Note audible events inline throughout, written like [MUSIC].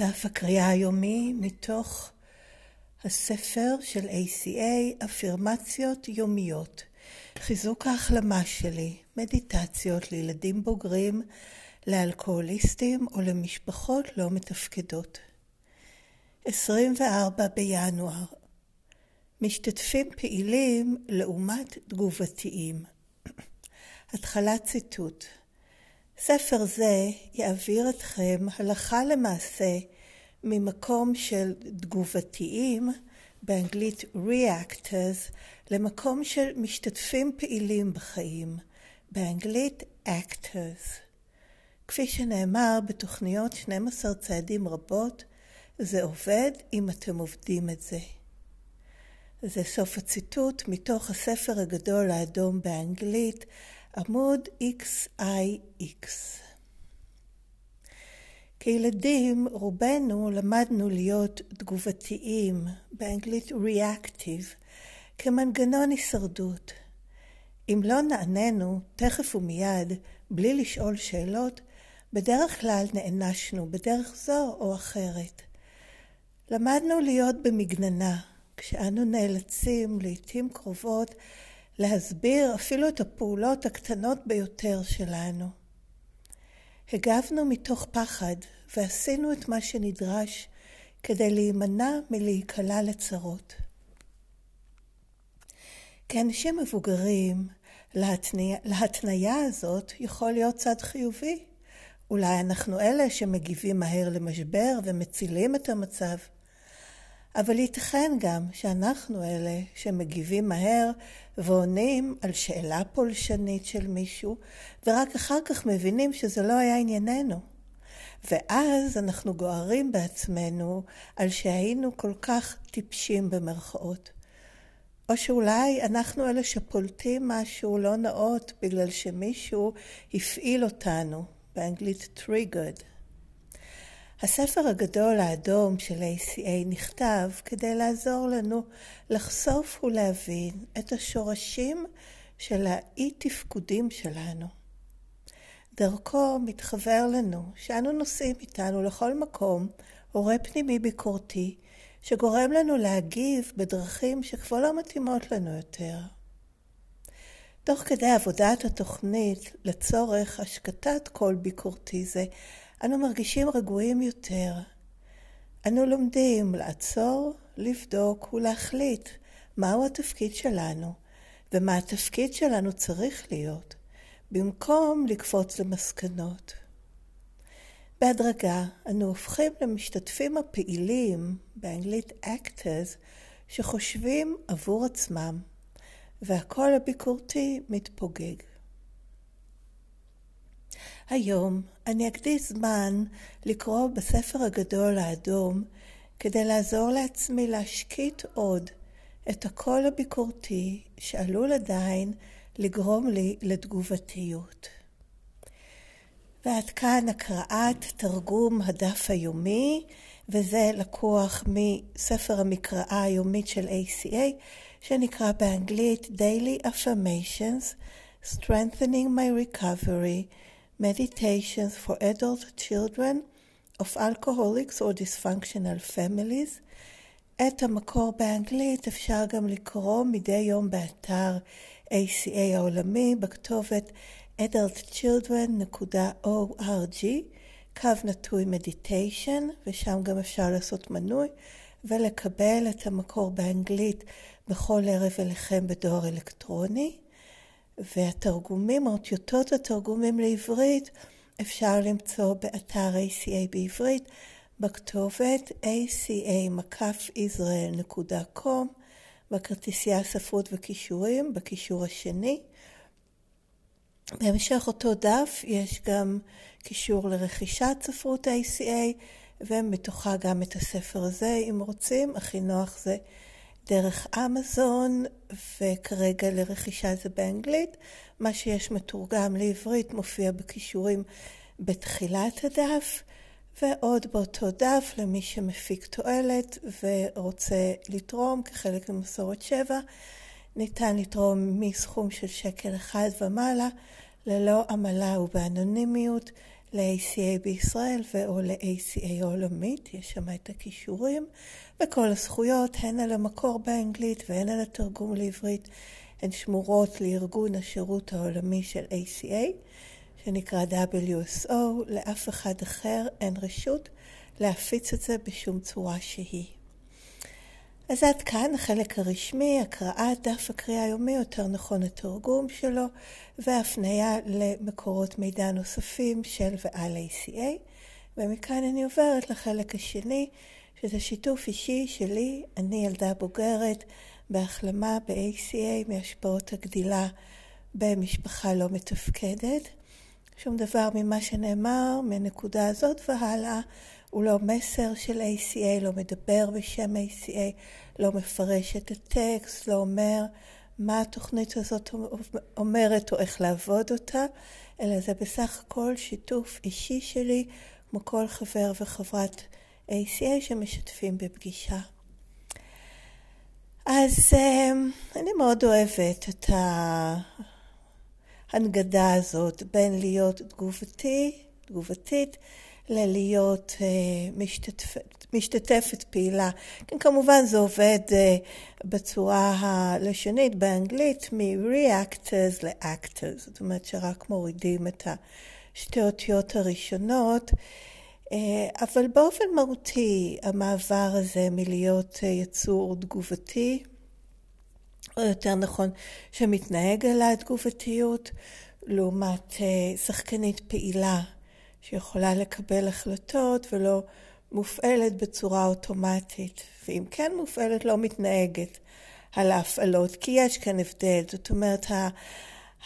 דף הקריאה היומי מתוך הספר של ACA, אפירמציות יומיות, חיזוק ההחלמה שלי, מדיטציות לילדים בוגרים, לאלכוהוליסטים או למשפחות לא מתפקדות. 24 בינואר משתתפים פעילים לעומת תגובתיים. [CLEARS THROAT] התחלת ציטוט ספר זה יעביר אתכם הלכה למעשה ממקום של תגובתיים, באנגלית reactors, למקום של משתתפים פעילים בחיים, באנגלית actors. כפי שנאמר בתוכניות 12 צעדים רבות, זה עובד אם אתם עובדים את זה. זה סוף הציטוט מתוך הספר הגדול האדום באנגלית, עמוד XIX. כילדים רובנו למדנו להיות תגובתיים, באנגלית reactive, כמנגנון הישרדות. אם לא נעננו תכף ומיד, בלי לשאול שאלות, בדרך כלל נענשנו בדרך זו או אחרת. למדנו להיות במגננה, כשאנו נאלצים לעתים קרובות להסביר אפילו את הפעולות הקטנות ביותר שלנו. הגבנו מתוך פחד ועשינו את מה שנדרש כדי להימנע מלהיקלע לצרות. כאנשים מבוגרים, להתניה, להתניה הזאת יכול להיות צד חיובי. אולי אנחנו אלה שמגיבים מהר למשבר ומצילים את המצב. אבל ייתכן גם שאנחנו אלה שמגיבים מהר ועונים על שאלה פולשנית של מישהו, ורק אחר כך מבינים שזה לא היה ענייננו. ואז אנחנו גוערים בעצמנו על שהיינו כל כך טיפשים במרכאות. או שאולי אנחנו אלה שפולטים משהו לא נאות בגלל שמישהו הפעיל אותנו, באנגלית triggered. הספר הגדול האדום של ACA נכתב כדי לעזור לנו לחשוף ולהבין את השורשים של האי-תפקודים שלנו. דרכו מתחבר לנו שאנו נוסעים איתנו לכל מקום הורה פנימי ביקורתי שגורם לנו להגיב בדרכים שכבר לא מתאימות לנו יותר. תוך כדי עבודת התוכנית לצורך השקטת קול ביקורתי זה, אנו מרגישים רגועים יותר. אנו לומדים לעצור, לבדוק ולהחליט מהו התפקיד שלנו ומה התפקיד שלנו צריך להיות, במקום לקפוץ למסקנות. בהדרגה אנו הופכים למשתתפים הפעילים, באנגלית actors, שחושבים עבור עצמם, והקול הביקורתי מתפוגג. היום אני אקדיש זמן לקרוא בספר הגדול האדום כדי לעזור לעצמי להשקיט עוד את הקול הביקורתי שעלול עדיין לגרום לי לתגובתיות. ועד כאן הקראת תרגום הדף היומי, וזה לקוח מספר המקראה היומית של ACA, שנקרא באנגלית Daily Affirmations, Strengthening My Recovery, Meditations for Adult Children of Alcoholics or Dysfunctional Families. את המקור באנגלית אפשר גם לקרוא מדי יום באתר ACA העולמי בכתובת adultchildren.org, קו נטוי מדיטיישן, ושם גם אפשר לעשות מנוי ולקבל את המקור באנגלית בכל ערב אליכם בדואר אלקטרוני. והתרגומים, או טיוטות התרגומים לעברית, אפשר למצוא באתר ACA בעברית בכתובת aca-israel.com בכרטיסייה ספרות וכישורים, בכישור השני. בהמשך אותו דף יש גם קישור לרכישת ספרות ACA ומתוכה גם את הספר הזה, אם רוצים, הכי נוח זה דרך אמזון, וכרגע לרכישה זה באנגלית. מה שיש מתורגם לעברית מופיע בכישורים בתחילת הדף, ועוד באותו דף למי שמפיק תועלת ורוצה לתרום כחלק ממסורת שבע, ניתן לתרום מסכום של שקל אחד ומעלה, ללא עמלה ובאנונימיות, ל-ACA בישראל ו/או ל-ACA העולמית, יש שם את הכישורים, וכל הזכויות, הן על המקור באנגלית והן על התרגום לעברית, הן שמורות לארגון השירות העולמי של ACA, שנקרא WSO, לאף אחד אחר אין רשות להפיץ את זה בשום צורה שהיא. אז עד כאן החלק הרשמי, הקראת דף הקריאה היומי, יותר נכון התרגום שלו, והפנייה למקורות מידע נוספים של ועל ACA. ומכאן אני עוברת לחלק השני, שזה שיתוף אישי שלי, אני ילדה בוגרת בהחלמה ב-ACA מהשפעות הגדילה במשפחה לא מתפקדת. שום דבר ממה שנאמר מנקודה הזאת והלאה הוא לא מסר של ACA, לא מדבר בשם ACA, לא מפרש את הטקסט, לא אומר מה התוכנית הזאת אומרת או איך לעבוד אותה, אלא זה בסך הכל שיתוף אישי שלי, כמו כל חבר וחברת ACA שמשתפים בפגישה. אז אמ, אני מאוד אוהבת את ההנגדה הזאת בין להיות תגובתי, תגובתית, ללהיות uh, משתתפת, משתתפת פעילה. כן, כמובן זה עובד uh, בצורה הלשונית באנגלית מ-reactors ל-actors, זאת אומרת שרק מורידים את השתי אותיות הראשונות, אבל באופן מהותי המעבר הזה מלהיות uh, יצור תגובתי, או יותר נכון שמתנהג על התגובתיות, לעומת uh, שחקנית פעילה. שיכולה לקבל החלטות ולא מופעלת בצורה אוטומטית, ואם כן מופעלת לא מתנהגת על ההפעלות, כי יש כאן הבדל. זאת אומרת,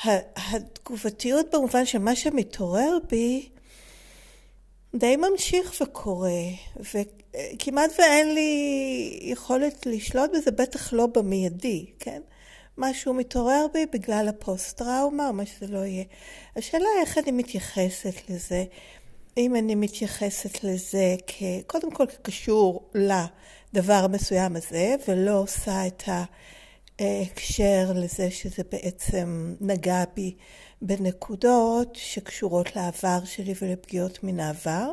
התגובתיות במובן שמה שמתעורר בי די ממשיך וקורה, וכמעט ואין לי יכולת לשלוט בזה, בטח לא במיידי, כן? משהו מתעורר בי בגלל הפוסט-טראומה או מה שזה לא יהיה. השאלה היא איך אני מתייחסת לזה. אם אני מתייחסת לזה קודם כל כקשור לדבר המסוים הזה, ולא עושה את ההקשר לזה שזה בעצם נגע בי בנקודות שקשורות לעבר שלי ולפגיעות מן העבר,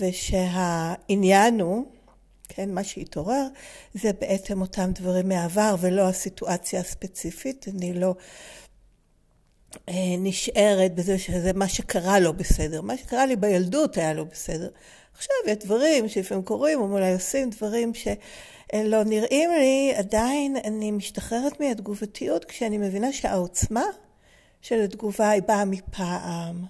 ושהעניין הוא כן, מה שהתעורר זה בעצם אותם דברים מהעבר ולא הסיטואציה הספציפית. אני לא אה, נשארת בזה שזה מה שקרה לא בסדר. מה שקרה לי בילדות היה לא בסדר. עכשיו יש דברים שלפעמים קורים, או אולי עושים דברים שלא נראים לי, עדיין אני משתחררת מהתגובתיות כשאני מבינה שהעוצמה של התגובה היא באה מפעם.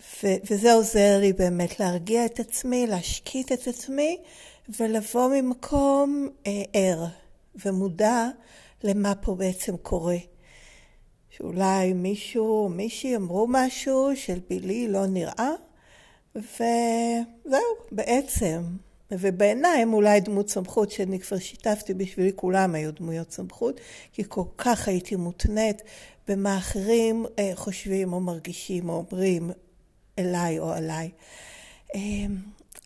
ו- וזה עוזר לי באמת להרגיע את עצמי, להשקיט את עצמי ולבוא ממקום אה, ער ומודע למה פה בעצם קורה. שאולי מישהו או מישהי אמרו משהו של בילי לא נראה, וזהו, בעצם. ובעיניי הם אולי דמות סמכות שאני כבר שיתפתי בשבילי, כולם היו דמויות סמכות, כי כל כך הייתי מותנית במה אחרים אה, חושבים או מרגישים או אומרים אליי או עליי. אה,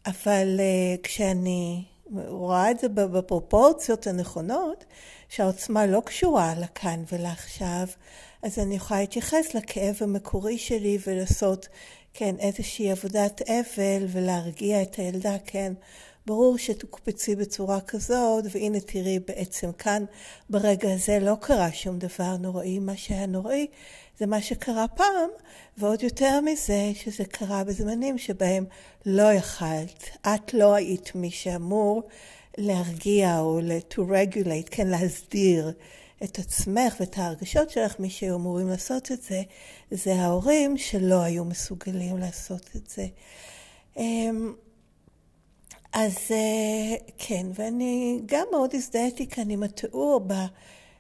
אבל uh, כשאני רואה את זה בפרופורציות הנכונות, שהעוצמה לא קשורה לכאן ולעכשיו, אז אני יכולה להתייחס לכאב המקורי שלי ולעשות, כן, איזושהי עבודת אבל ולהרגיע את הילדה, כן. ברור שתוקפצי בצורה כזאת, והנה תראי בעצם כאן ברגע הזה לא קרה שום דבר נוראי, מה שהיה נוראי זה מה שקרה פעם, ועוד יותר מזה שזה קרה בזמנים שבהם לא יכלת, את לא היית מי שאמור להרגיע או to regulate, כן, להסדיר את עצמך ואת ההרגשות שלך, מי שהיו אמורים לעשות את זה, זה ההורים שלא היו מסוגלים לעשות את זה. אז אה, כן, ואני גם מאוד הזדהיתי כאן עם התיאור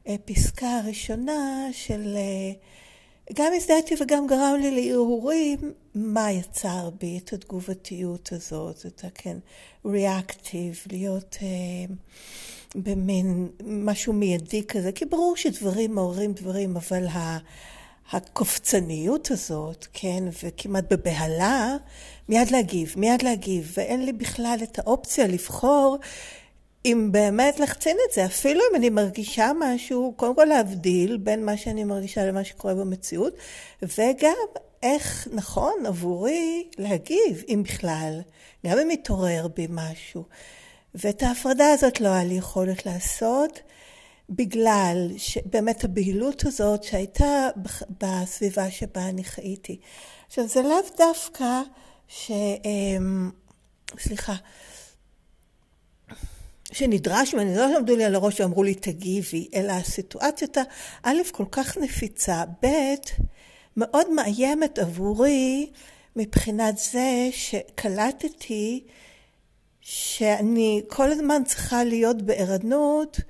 בפסקה הראשונה של... אה, גם הזדהיתי וגם גרם לי להרהורים מה יצר בי את התגובתיות הזאת, את הכן ריאקטיב, להיות אה, במין משהו מיידי כזה, כי ברור שדברים מעוררים דברים, אבל ה... הקופצניות הזאת, כן, וכמעט בבהלה, מיד להגיב, מיד להגיב, ואין לי בכלל את האופציה לבחור אם באמת לחצין את זה, אפילו אם אני מרגישה משהו, קודם כל להבדיל בין מה שאני מרגישה למה שקורה במציאות, וגם איך נכון עבורי להגיב, אם בכלל, גם אם מתעורר בי משהו. ואת ההפרדה הזאת לא היה לי יכולת לעשות, בגלל באמת הבהילות הזאת שהייתה בסביבה שבה אני חייתי. עכשיו, זה לאו דווקא ש... אמ, סליחה. שנדרש ממני, לא עמדו לי על הראש ואמרו לי תגיבי, אלא הסיטואציות, א', כל כך נפיצה, ב', מאוד מאיימת עבורי מבחינת זה שקלטתי שאני כל הזמן צריכה להיות בערנות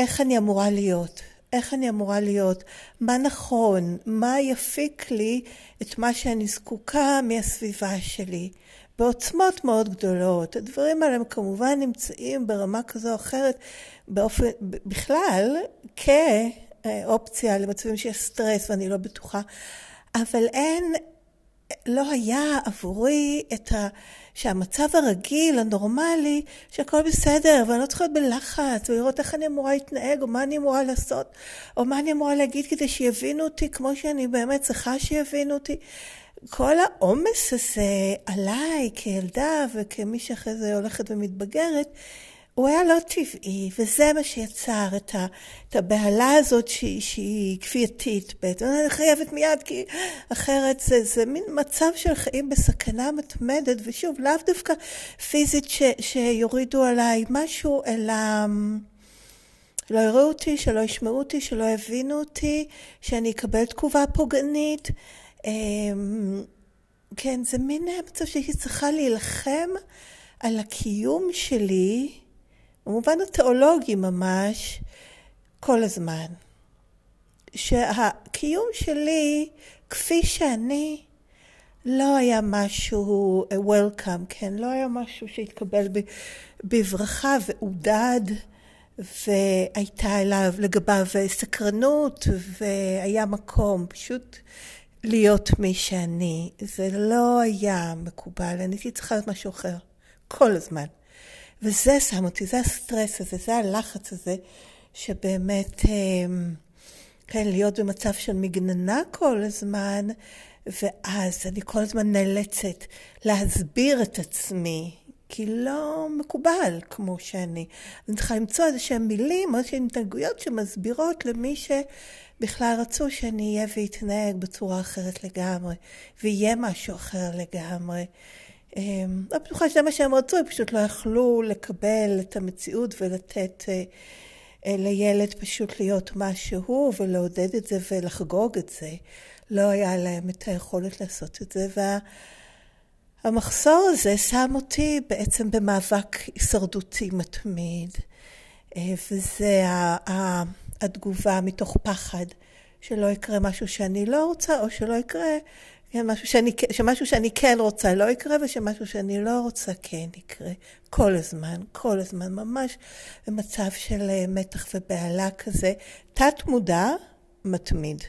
איך אני אמורה להיות, איך אני אמורה להיות, מה נכון, מה יפיק לי את מה שאני זקוקה מהסביבה שלי. בעוצמות מאוד גדולות. הדברים האלה הם כמובן נמצאים ברמה כזו או אחרת, באופן, בכלל, כאופציה למצבים שיש סטרס ואני לא בטוחה, אבל אין, לא היה עבורי את ה... שהמצב הרגיל, הנורמלי, שהכל בסדר, ואני לא צריכה להיות בלחץ, ולראות איך אני אמורה להתנהג, או מה אני אמורה לעשות, או מה אני אמורה להגיד כדי שיבינו אותי כמו שאני באמת צריכה שיבינו אותי. כל העומס הזה עליי כילדה וכמי שאחרי זה הולכת ומתבגרת, הוא היה לא טבעי, וזה מה שיצר את, ה, את הבהלה הזאת שהיא, שהיא כפייתית בעצם. אני חייבת מיד, כי אחרת זה, זה מין מצב של חיים בסכנה מתמדת, ושוב, לאו דווקא פיזית ש, שיורידו עליי משהו, אלא... שלא יראו אותי, שלא ישמעו אותי, שלא יבינו אותי, שאני אקבל תגובה פוגענית. אמ, כן, זה מין מצב שהייתי צריכה להילחם על הקיום שלי, במובן התיאולוגי ממש, כל הזמן. שהקיום שלי, כפי שאני, לא היה משהו welcome, כן? לא היה משהו שהתקבל בברכה ועודד, והייתה אליו לגביו סקרנות, והיה מקום. פשוט להיות מי שאני. זה לא היה מקובל, אני הייתי צריכה להיות משהו אחר, כל הזמן. וזה שם אותי, זה הסטרס הזה, זה הלחץ הזה, שבאמת, אמ, כן, להיות במצב של מגננה כל הזמן, ואז אני כל הזמן נאלצת להסביר את עצמי, כי לא מקובל כמו שאני. אני צריכה למצוא איזה שהם מילים או איזה שהם התנהגויות שמסבירות למי שבכלל רצו שאני אהיה ואתנהג בצורה אחרת לגמרי, ויהיה משהו אחר לגמרי. לא בטוחה שזה מה שהם רצו, הם פשוט לא יכלו לקבל את המציאות ולתת אה, אה, לילד פשוט להיות מה שהוא ולעודד את זה ולחגוג את זה. לא היה להם את היכולת לעשות את זה. וה... המחסור הזה שם אותי בעצם במאבק הישרדותי מתמיד, אה, וזה התגובה מתוך פחד שלא יקרה משהו שאני לא רוצה, או שלא יקרה כן, משהו שאני, שמשהו שאני כן רוצה לא יקרה, ושמשהו שאני לא רוצה כן יקרה. כל הזמן, כל הזמן, ממש במצב של אה, מתח ובהלה כזה. תת מודע, מתמיד.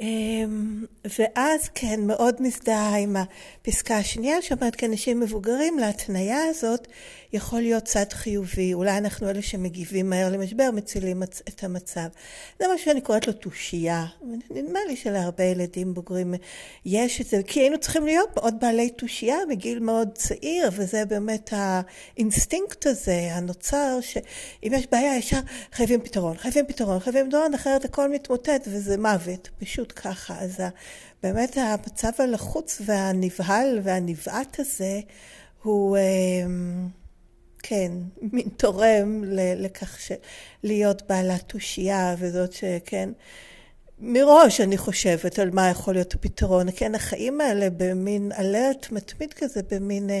אמ, ואז כן, מאוד מזדהה עם הפסקה השנייה שאומרת כאנשים מבוגרים להתניה הזאת יכול להיות צד חיובי. אולי אנחנו אלה שמגיבים מהר למשבר מצילים את המצב. זה מה שאני קוראת לו תושייה. נדמה לי שלהרבה ילדים בוגרים יש את זה, כי היינו צריכים להיות מאוד בעלי תושייה מגיל מאוד צעיר, וזה באמת האינסטינקט הזה הנוצר, שאם יש בעיה ישר חייבים פתרון, חייבים פתרון, חייבים פתרון, אחרת הכל מתמוטט וזה מוות, פשוט ככה. אז באמת המצב הלחוץ והנבהל והנבעת הזה הוא... אמ, כן, [LAUGHS] מין תורם לכך להיות בעלת תושייה וזאת שכן, מראש אני חושבת על מה יכול להיות הפתרון. כן, החיים האלה במין אלרט מתמיד כזה, במין, אה,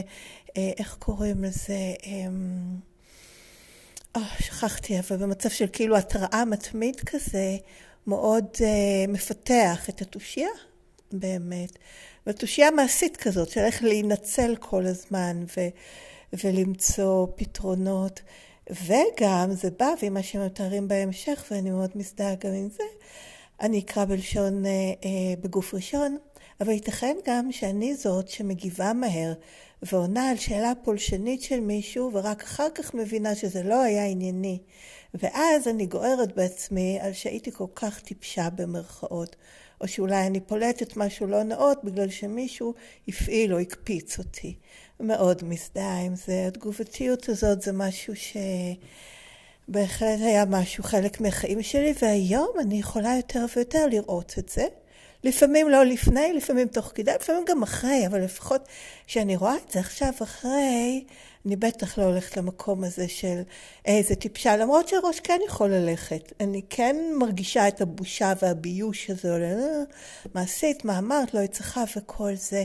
אה, איך קוראים לזה? אה, שכחתי, אבל במצב של כאילו התראה מתמיד כזה, מאוד אה, מפתח את התושייה, באמת. ותושייה מעשית כזאת, של איך להינצל כל הזמן, ו... ולמצוא פתרונות. וגם זה בא, ועם מה שמתארים בהמשך, ואני מאוד מזדהה גם עם זה, אני אקרא בלשון, אה, אה, בגוף ראשון, אבל ייתכן גם שאני זאת שמגיבה מהר ועונה על שאלה פולשנית של מישהו, ורק אחר כך מבינה שזה לא היה ענייני. ואז אני גוערת בעצמי על שהייתי כל כך טיפשה במרכאות, או שאולי אני פולטת משהו לא נאות בגלל שמישהו הפעיל או הקפיץ אותי. מאוד מזדהה עם זה. התגובתיות הזאת זה משהו שבהחלט היה משהו חלק מהחיים שלי, והיום אני יכולה יותר ויותר לראות את זה. לפעמים לא לפני, לפעמים תוך כדי, לפעמים גם אחרי, אבל לפחות כשאני רואה את זה עכשיו אחרי, אני בטח לא הולכת למקום הזה של איזה טיפשה, למרות שהראש כן יכול ללכת. אני כן מרגישה את הבושה והביוש הזה, מה עשית, מה אמרת, לא יצחה וכל זה.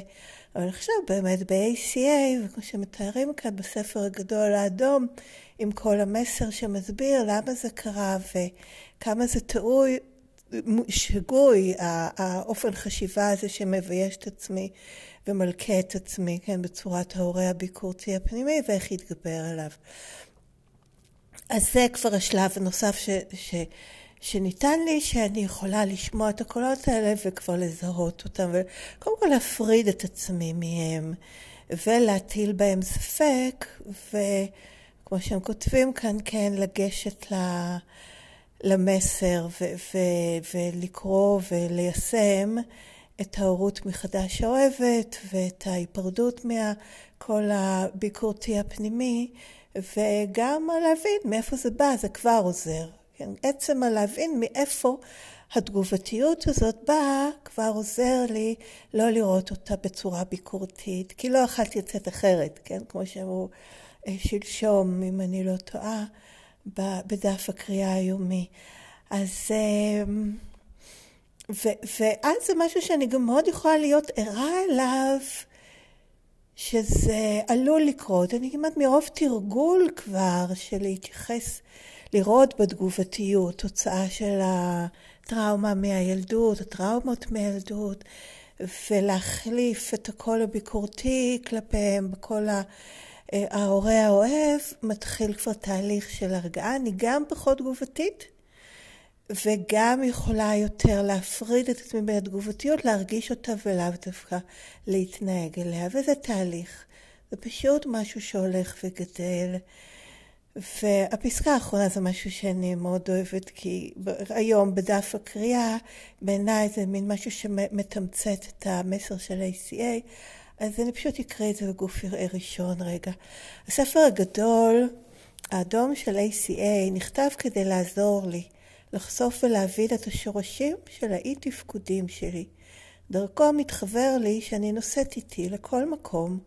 אבל עכשיו באמת ב-ACA, וכמו שמתארים כאן בספר הגדול האדום, עם כל המסר שמסביר למה זה קרה וכמה זה טעוי, שגוי, האופן חשיבה הזה שמבייש את עצמי ומלכה את עצמי, כן, בצורת ההורה הביקורתי הפנימי, ואיך להתגבר עליו. אז זה כבר השלב הנוסף ש, ש, שניתן לי, שאני יכולה לשמוע את הקולות האלה וכבר לזהות אותם, וקודם כל להפריד את עצמי מהם, ולהטיל בהם ספק, וכמו שהם כותבים כאן, כן, לגשת ל... למסר ו- ו- ולקרוא וליישם את ההורות מחדש האוהבת ואת ההיפרדות מהקול הביקורתי הפנימי וגם להבין מאיפה זה בא, זה כבר עוזר. כן? עצם הלהבין מאיפה התגובתיות הזאת באה, כבר עוזר לי לא לראות אותה בצורה ביקורתית, כי לא יכלתי לצאת אחרת, כן? כמו שאמרו אה, שלשום, אם אני לא טועה, בדף הקריאה היומי. אז... אה, ו, ואז זה משהו שאני גם מאוד יכולה להיות ערה אליו, שזה עלול לקרות. אני כמעט מרוב תרגול כבר של להתייחס, לראות בתגובתיות תוצאה של הטראומה מהילדות, הטראומות מהילדות, ולהחליף את הקול הביקורתי כלפיהם בקול ההורה האוהב, מתחיל כבר תהליך של הרגעה. אני גם פחות תגובתית. וגם יכולה יותר להפריד את עצמי מהתגובתיות, להרגיש אותה ולאו דווקא להתנהג אליה, וזה תהליך. זה פשוט משהו שהולך וגדל. והפסקה האחרונה זה משהו שאני מאוד אוהבת, כי היום בדף הקריאה, בעיניי זה מין משהו שמתמצת את המסר של ACA, אז אני פשוט אקריא את זה יראה ראשון רגע. הספר הגדול, האדום של ACA, נכתב כדי לעזור לי. לחשוף ולהבין את השורשים של האי תפקודים שלי. דרכו מתחבר לי שאני נושאת איתי לכל מקום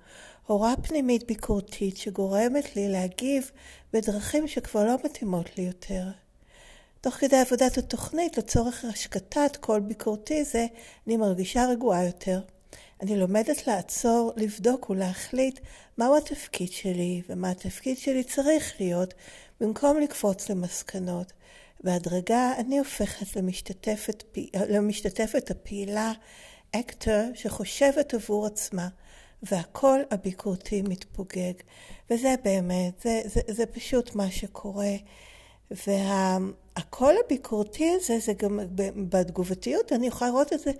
הוראה פנימית ביקורתית שגורמת לי להגיב בדרכים שכבר לא מתאימות לי יותר. תוך כדי עבודת התוכנית לצורך השקטת קול ביקורתי זה, אני מרגישה רגועה יותר. אני לומדת לעצור, לבדוק ולהחליט מהו התפקיד שלי ומה התפקיד שלי צריך להיות, במקום לקפוץ למסקנות. בהדרגה אני הופכת למשתתפת, למשתתפת הפעילה, אקטור שחושבת עבור עצמה, והקול הביקורתי מתפוגג. וזה באמת, זה, זה, זה פשוט מה שקורה. והקול הביקורתי הזה, זה גם בתגובתיות, אני יכולה לראות את זה,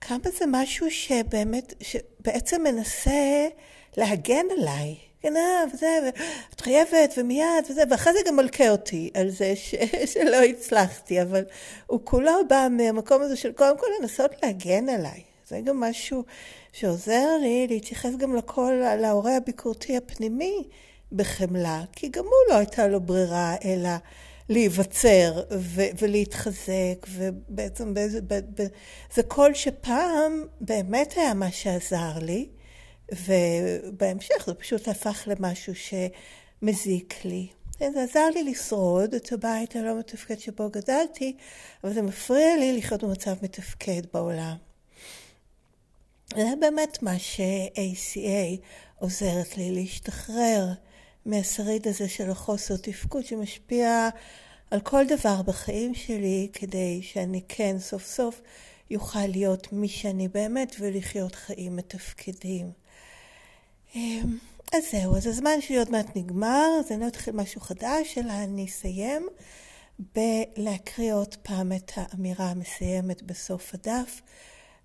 כמה זה משהו שבאמת, שבעצם מנסה להגן עליי. כן, אה, וזה, ואת חייבת, ומיד, וזה, ואחרי זה גם מלכה אותי על זה ש, [LAUGHS] שלא הצלחתי, אבל הוא כולו בא מהמקום הזה של קודם כל לנסות להגן עליי. זה גם משהו שעוזר לי להתייחס גם לכל, להורה הביקורתי הפנימי בחמלה, כי גם הוא לא הייתה לו ברירה אלא להיווצר ו- ולהתחזק, ובעצם באיזה, ב- ב- זה קול שפעם באמת היה מה שעזר לי. ובהמשך זה פשוט הפך למשהו שמזיק לי. זה עזר לי לשרוד את הבית הלא מתפקד שבו גדלתי, אבל זה מפריע לי לחיות במצב מתפקד בעולם. זה באמת מה ש-ACA עוזרת לי להשתחרר מהשריד הזה של החוסר תפקוד שמשפיע על כל דבר בחיים שלי כדי שאני כן סוף סוף יוכל להיות מי שאני באמת ולחיות חיים מתפקדים. אמ, אז זהו, אז הזמן שלי עוד מעט נגמר, אז אני לא אתחיל משהו חדש, אלא אני אסיים בלהקריא עוד פעם את האמירה המסיימת בסוף הדף.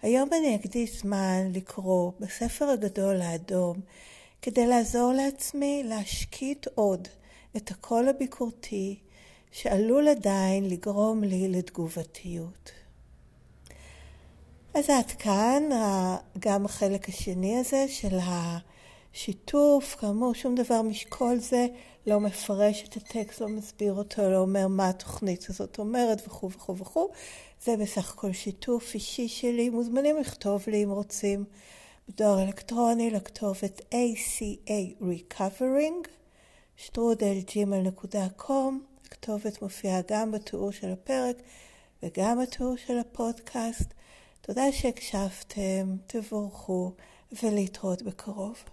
היום אני אקדיש זמן לקרוא בספר הגדול האדום כדי לעזור לעצמי להשקיט עוד את הקול הביקורתי שעלול עדיין לגרום לי לתגובתיות. אז עד כאן גם החלק השני הזה של השיתוף. כאמור, שום דבר משכל זה לא מפרש את הטקסט, לא מסביר אותו, לא אומר מה התוכנית הזאת אומרת וכו' וכו' וכו'. זה בסך הכל שיתוף אישי שלי. מוזמנים לכתוב לי אם רוצים בדואר אלקטרוני לכתובת ACA Recovering, שטרודל ג'ימל.קום. הכתובת מופיעה גם בתיאור של הפרק וגם בתיאור של הפודקאסט. תודה שהקשבתם, תבורכו ולהתראות בקרוב.